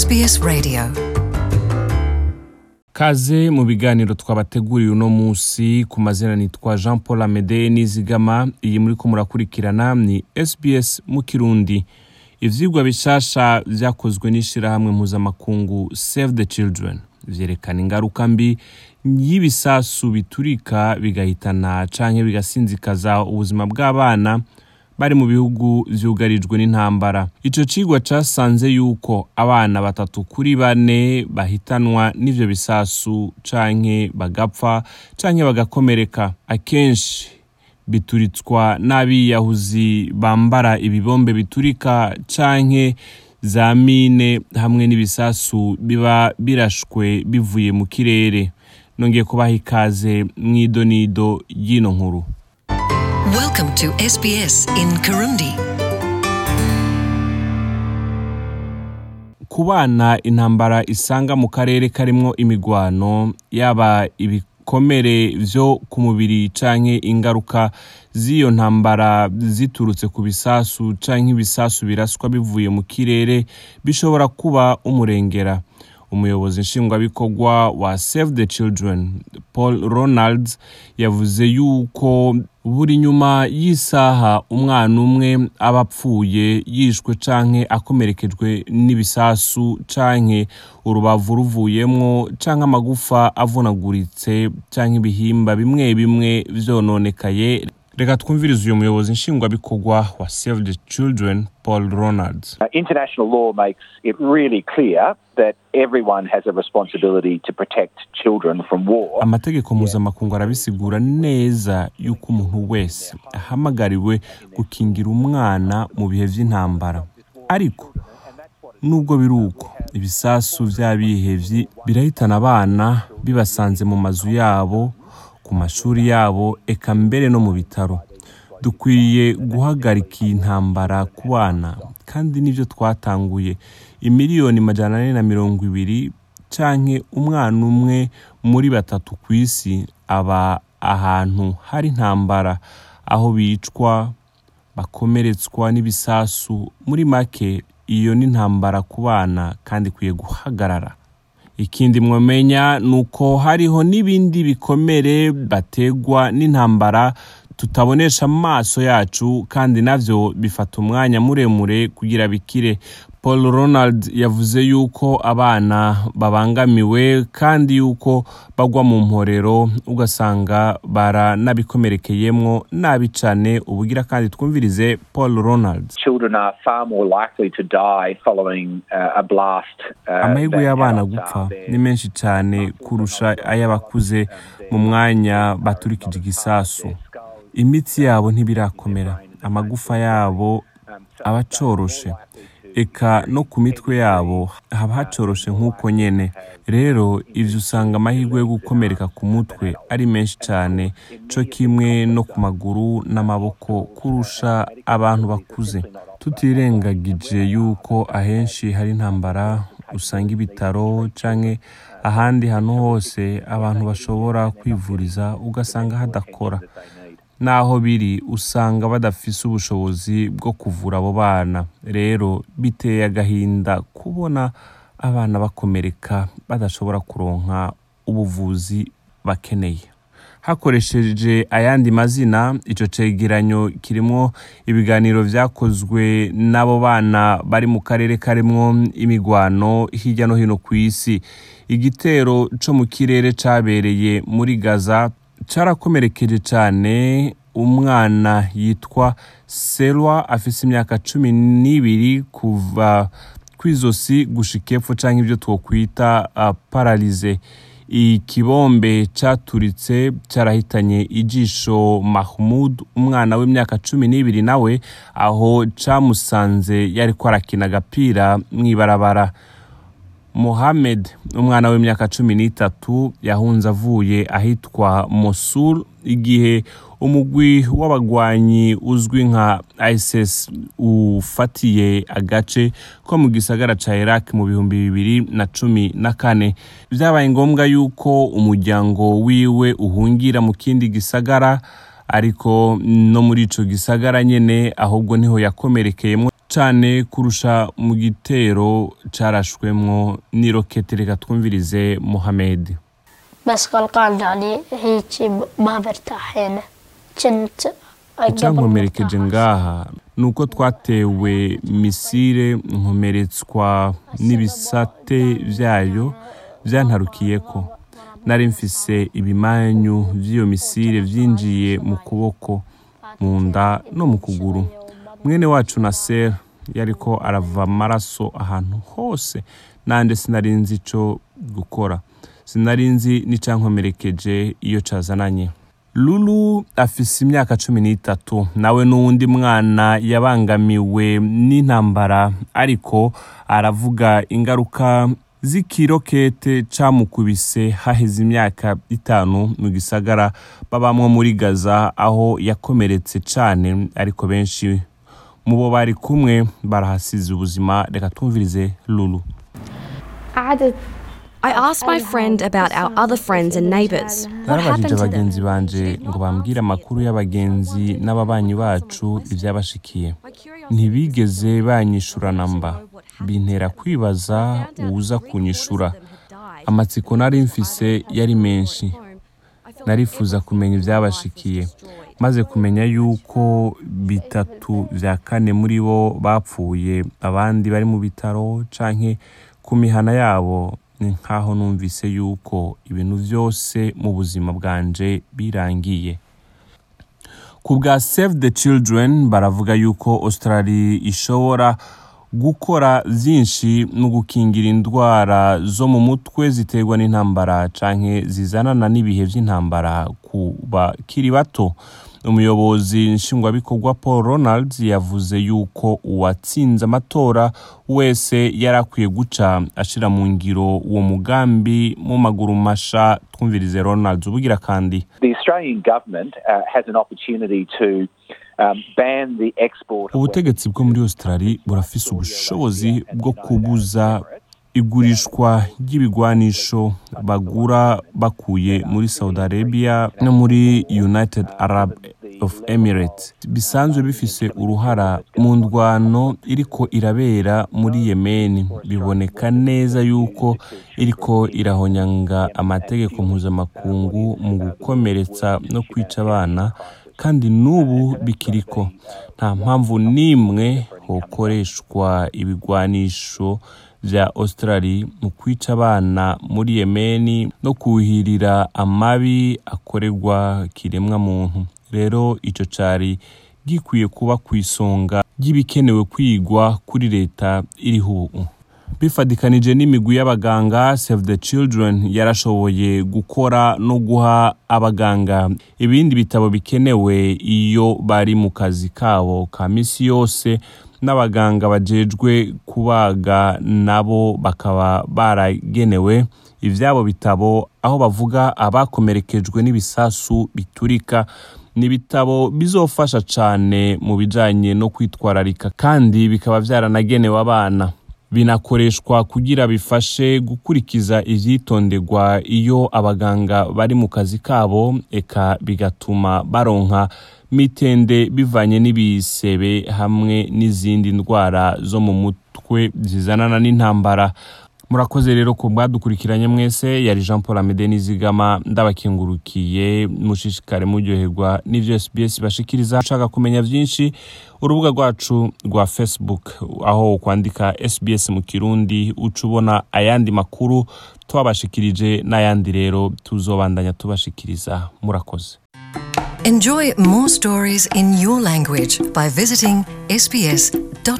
SBS Radio. kaze mu biganiro twabateguriye uno munsi ku mazina nitwa jean paul amede nizigama iyi muri ko murakurikirana ni sbs mu kirundi ivyigwa bishasha vyakozwe n'ishirahamwe mpuzamakungu save the children vyerekana ingaruka mbi y'ibisasu biturika bigahitana canke bigasinzikaza ubuzima bw'abana bari mu bihugu vyugarijwe n'intambara. Ico cigwa casanze yuko abana batatu kuri bane bahitanwa n'ivyo bisasu canke bagapfa canke bagakomereka. Akenshi bituritswa n'abiyahuzi bambara ibibombe biturika canke za mine hamwe n'ibisasu biba birashwe bivuye mu kirere. Nongeye kubaha ikaze mw'idonido y'ino nkuru. Welcome to SBS in Kirundi. ku bana intambara isanga mu karere karimwo imigwano yaba ibikomere vyo ku mubiri canke ingaruka z'iyo ntambara ziturutse ku bisasu canke ibisasu biraswa bivuye mu kirere bishobora kuba umurengera umuyobozi nshingwabikorwa wa save the children paul ronalds yavuze yuko buri nyuma y'isaha umwana umwe aba apfuye yishwe canke akomerekejwe n'ibisasu canke urubavu ruvuyemwo canke amagufa avunaguritse canke ibihimba bimwe bimwe vyononekaye. Reka twumvirize uyu muyobozi nshingwabikorwa wa save the children paul ronalds Uh, international law makes it really clear that everyone has a responsibility to protect children from war. amategeko mpuzamakungu arabisigura neza yuko umuntu wese ahamagariwe gukingira umwana mu bihe vy'intambara ariko nubwo biri uko ibisasu vy'abihevyi birahitana abana bibasanze mu mazu yabo ku mashuri yabo eka mbere no mu bitaro. Dukwiye guhagarika iyi ntambara ku bana kandi nivyo twatanguye. Imiliyoni majana ane na mirongo ibiri canke umwana umwe muri batatu ku isi aba ahantu hari intambara. Aho bicwa bakomeretswa n'ibisasu. Muri make iyo ni intambara ku bana kandi ikwiye guhagarara. Ikindi mwomenya ni uko hariho n'ibindi bikomere bategwa n'intambara tutabonesha amaso yacu kandi navyo bifata umwanya muremure kugira bikire. Paul ronald yavuze yuko abana babangamiwe kandi yuko bagwa mu mporero ugasanga baranabikomerekeyemwo nabi cane. Ubugira kandi twumvirize paul ronald. Children are far more likely to die following a blast. Amahirwe y'abana gupfa ni menshi cyane kurusha ay'abakuze mu mwanya baturikije igisasu. Imitsi yabo ntibirakomera amagufa yabo aba acoroshe eka no ku mitwe yabo haba hacoroshe nk'uko nyene. Rero ivyo usanga amahirwe yo gukomereka ku mutwe ari menshi cyane co kimwe no ku maguru n'amaboko kurusha abantu bakuze. Tutirengagije yuko ahenshi hari intambara usanga ibitaro canke ahandi hantu hose abantu bashobora kwivuriza ugasanga hadakora. Naho biri usanga badafise ubushobozi bwo kuvura abo bana. Rero biteye agahinda kubona abana bakomereka badashobora kuronka ubuvuzi bakeneye. Hakoresheje ayandi mazina ico cegeranyo kirimwo ibiganiro vyakozwe n'abo bana bari mu karere karimwo imigwano hirya no hino ku isi igitero co mu kirere cabereye muri gaza carakomerekeje cane umwana yitwa selwa afise imyaka cumi n'ibiri kuva kw'izosi gushika epfo canke ivyo twokwita uh, paralize ikibombe caturitse carahitanye ijisho mahmud umwana w'imyaka cumi n'ibiri nawe aho camusanze yariko arakina agapira mw'ibarabara. Mohamed umwana w'imyaka cumi n'itatu yahunze avuye ahitwa mosul igihe umugwi w'abagwanyi uzwi nka isis ufatiye agace ko mu gisagara ca iraq mu bihumbi bibiri na cumi na kane. Vyabaye ngombwa yuko umuryango wiwe uhungira mu kindi gisagara ariko no muri ico gisagara nyene ahubwo ni ho yakomerekeyemo cyane kurusha mu gitero cyarashwemwo n'iroketi reka twumvirize Mohamed. Icyankomerekeje ngaha ni uko twatewe misire nkomeretswa n'ibisate byayo byantarukiyeko nari mfise ibimanyu by'iyo misire byinjiye mu kuboko mu nda no mu kuguru. Mwene wacu na sera yariko arava amaraso ahantu hose. Nande sinari nzi ico gukora. Sinari nzi n'icankomerekeje iyo cazananye. Lulu afise imyaka cumi n'itatu. Nawe n'uwundi mwana yabangamiwe n'intambara ariko aravuga ingaruka z'ikirokete camukubise haheze imyaka itanu mu gisagara babamwo muri gaza aho yakomeretse cane ariko benshi mu bo bari kumwe barahasize ubuzima reka twumvirize lulu. I asked my friend about our other friends and neighbors. narabajije abagenzi banje ngo bambwire amakuru y'abagenzi n'ababanyi bacu ibyabashikiye. Ntibigeze banyishura namba bintera kwibaza uwuza kunyishura. Amatsiko nari mfise yari menshi. Narifuza kumenya ibyabashikiye. Maze kumenya yuko bitatu bya kane muri bo bapfuye abandi bari mu bitaro canke ku mihana yabo ni nkaho numvise yuko ibintu byose mu buzima bwanje birangiye. Ku bwa save the children baravuga yuko australia ishobora gukora byinshi mu gukingira indwara zo mu mutwe ziterwa n'intambara canke zizanana n'ibihe by'intambara ku bakiri bato. Umuyobozi nshingwabikorwa paul ronald yavuze yuko uwatsinze amatora wese yari akwiye guca ashira mu ngiro uwo mugambi mu maguru masha twumvirize ronald ubugira kandi. Uh, um, ubutegetsi bwo muri australia burafise ubushobozi bwo kubuza igurishwa ry'ibigwanisho bagura bakuye muri saudi arabia no muri united arab of emirates. Bisanzwe bifise uruhara mu ndwano iriko irabera muri yemeni biboneka neza yuko iriko irahonyanga amategeko mpuzamakungu mu gukomeretsa no kwica abana kandi n'ubu bikiriko. Nta mpamvu n'imwe hokoreshwa ibigwanisho vya australia mu kwica abana muri yemeni no kuhirira amabi akorerwa kiremwa muntu rero ico cari gikwiye kuba ku isonga ry'ibikenewe kwigwa kuri leta iriho ubu. Bifadikanije n'imigwi y'abaganga save the children yarashoboye gukora no guha abaganga ibindi bitabo bikenewe iyo bari mu kazi kabo ka misi yose n'abaganga bajejwe kubaga nabo bakaba baragenewe ivyabo bitabo aho bavuga abakomerekejwe n'ibisasu biturika ni ibitabo bizofasha cane mu bijanye no kwitwararika kandi bikaba vyaranagenewe abana. Binakoreshwa kugira bifashe gukurikiza ivyitonderwa iyo abaganga bari mu kazi kabo eka bigatuma baronka mitende bivanye n'ibisebe hamwe n'izindi ndwara zo mu mutwe zizanana n'intambara. Murakoze rero ku mwadukurikiranye mwese yari jean paul amede nizigama ndabakengurukiye mushishikare muryoherwa n'ivyo sbs bashikiriza. Ushaka kumenya vyinshi urubuga rwacu rwa facebook aho kwandika sbs mu kirundi uca ubona ayandi makuru twabashikirije n'ayandi rero tuzobandanya tubashikiriza. Murakoze. Enjoy more stories in your language by visiting sbs.com.au.